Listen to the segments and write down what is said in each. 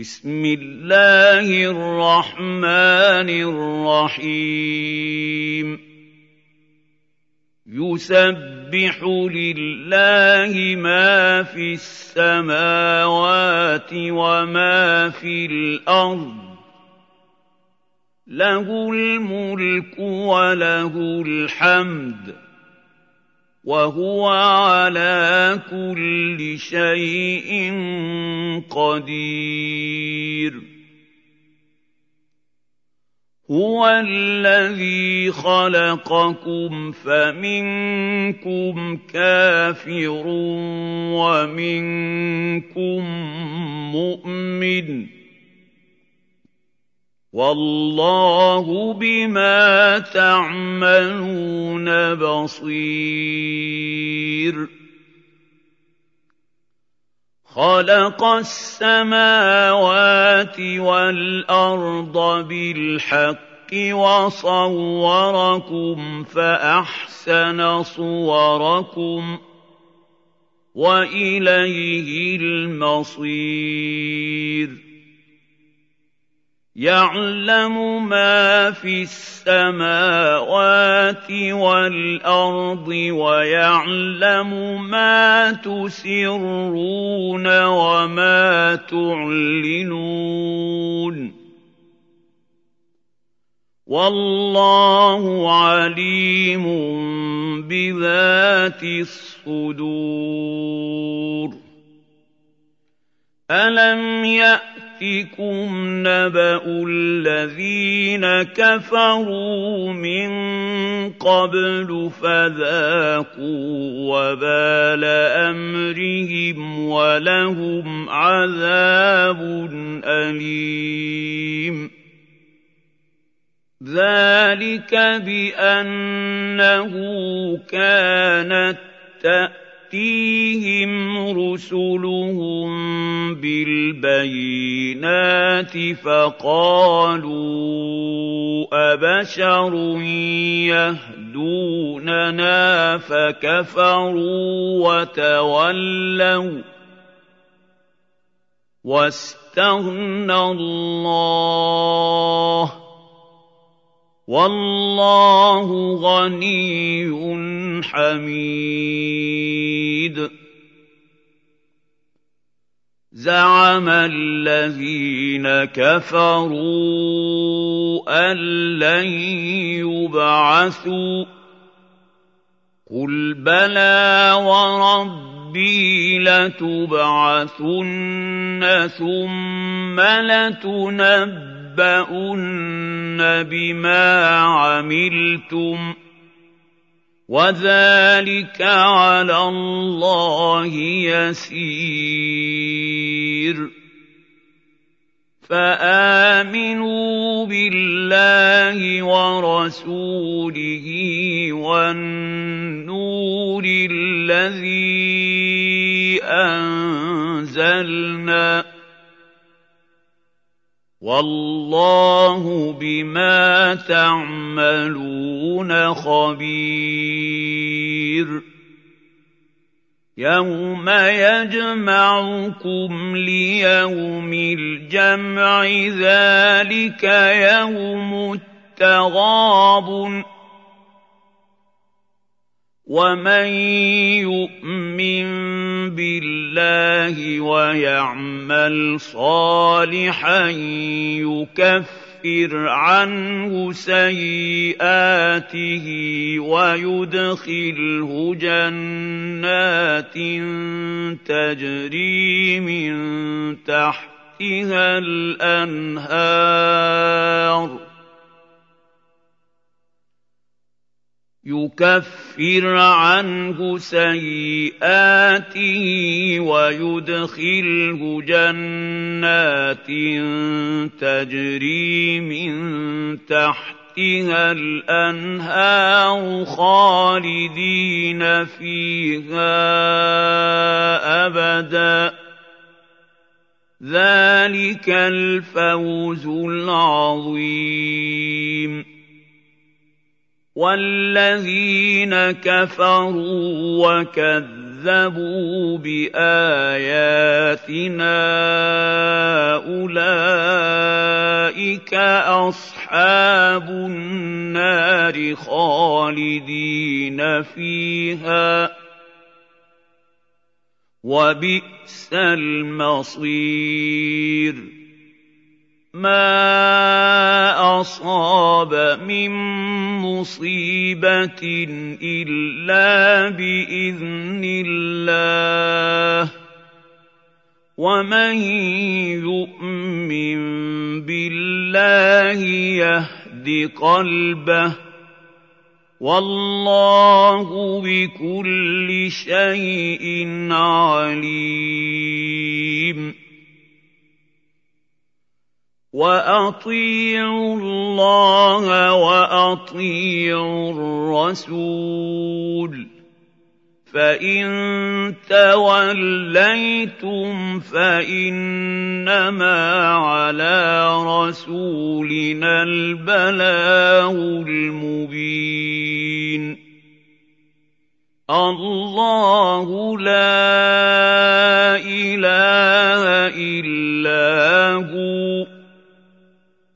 بسم الله الرحمن الرحيم. يسبح لله ما في السماوات وما في الأرض. له الملك وله الحمد. وهو على كل شيء قدير. هو الذي خلقكم فمنكم كافر ومنكم مؤمن. والله بما تعملون بصير. خلق السماوات والأرض بالحق وصوركم فأحسن صوركم وإليه المصير. يعلم ما في السماوات والأرض ويعلم ما تسرون وما تعلنون. والله عليم بذات الصدور. ألم يأت يَأْتِكُمْ نَبَأُ الَّذِينَ كَفَرُوا مِن قَبْلُ فَذَاقُوا وَبَالَ أَمْرِهِمْ وَلَهُمْ عَذَابٌ أَلِيمٌ. ذَلِكَ بِأَنَّهُ كَانَتْ تَأْتِي تَأْتِيهِمْ رُسُلُهُم بِالْبَيِّنَاتِ فَقَالُوا أَبَشَرٌ يَهْدُونَنَا فَكَفَرُوا وَتَوَلَّوْا وَاسْتَغْنَى اللَّهُ وَاللَّهُ غَنِيٌّ حَمِيدٌ زَعَمَ الَّذِينَ كَفَرُوا أَن لَّن يُبْعَثُوا ۚ. قُلْ بَلَىٰ وَرَبِّي لَتُبْعَثُنَّ ثُمَّ لَتُنَبَّؤُنَّ بِمَا عَمِلْتُمْ ۚ. وَذَٰلِكَ عَلَى اللَّهِ يَسِيرٌ فَآمِنُوا بِاللَّهِ وَرَسُولِهِ وَالنُّورِ الَّذِي أَنزَلْنَا ۚ وَاللَّهُ بِمَا تَعْمَلُونَ خَبِيرٌ. يَوْمَ يَجْمَعُكُمْ لِيَوْمِ الْجَمْعِ ذَٰلِكَ يَوْمُ التَّغَابُنِ ۗ. وَمَن يُؤْمِن بِاللَّهِ وَيَعْمَلْ صَالِحًا يُكَفِّرْ عَنْهُ سَيِّئَاتِهِ وَيُدْخِلْهُ جَنَّاتٍ تَجْرِي مِن تَحْتِهَا الْأَنْهَارُ يُكَفِّرْ عَنْهُ سَيِّئَاتِهِ وَيُدْخِلْهُ جَنَّاتٍ تَجْرِي مِن تَحْتِهَا الْأَنْهَارُ خَالِدِينَ فِيهَا أَبَدًا ۚ. ذَٰلِكَ الْفَوْزُ الْعَظِيمُ. وَالَّذِينَ كَفَرُوا وَكَذَّبُوا بِآيَاتِنَا أُولَٰئِكَ أولئك أصحاب النار خالدين فيها وبئس المصير ما اصاب من مصيبه الا باذن الله ومن يؤمن بالله يهد قلبه والله بكل شيء عليم واطيعوا الله واطيعوا الرسول فان توليتم فانما على رسولنا البلاغ المبين الله لا اله الا هو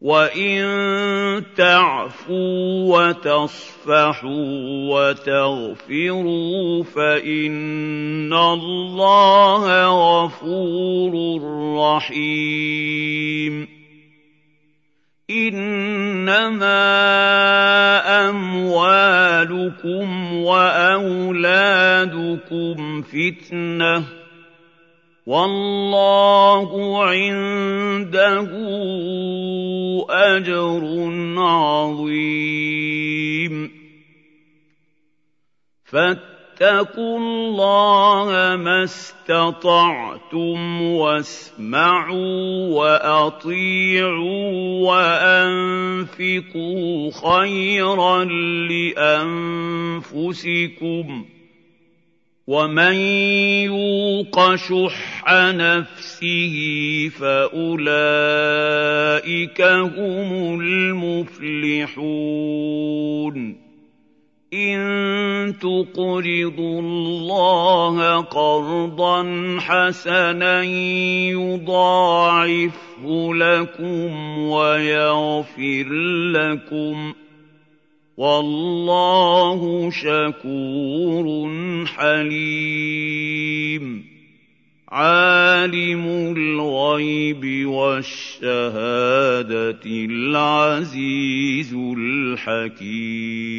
وان تعفوا وتصفحوا وتغفروا فان الله غفور رحيم انما اموالكم واولادكم فتنه والله عنده أجر عظيم. فاتقوا الله ما استطعتم واسمعوا وأطيعوا وأنفقوا خيرا لأنفسكم. ومن يوق شح نفسه فاولئك هم المفلحون ان تقرضوا الله قرضا حسنا يضاعفه لكم ويغفر لكم ۖ والله شكور حليم. عالم الغيب والشهادة العزيز الحكيم.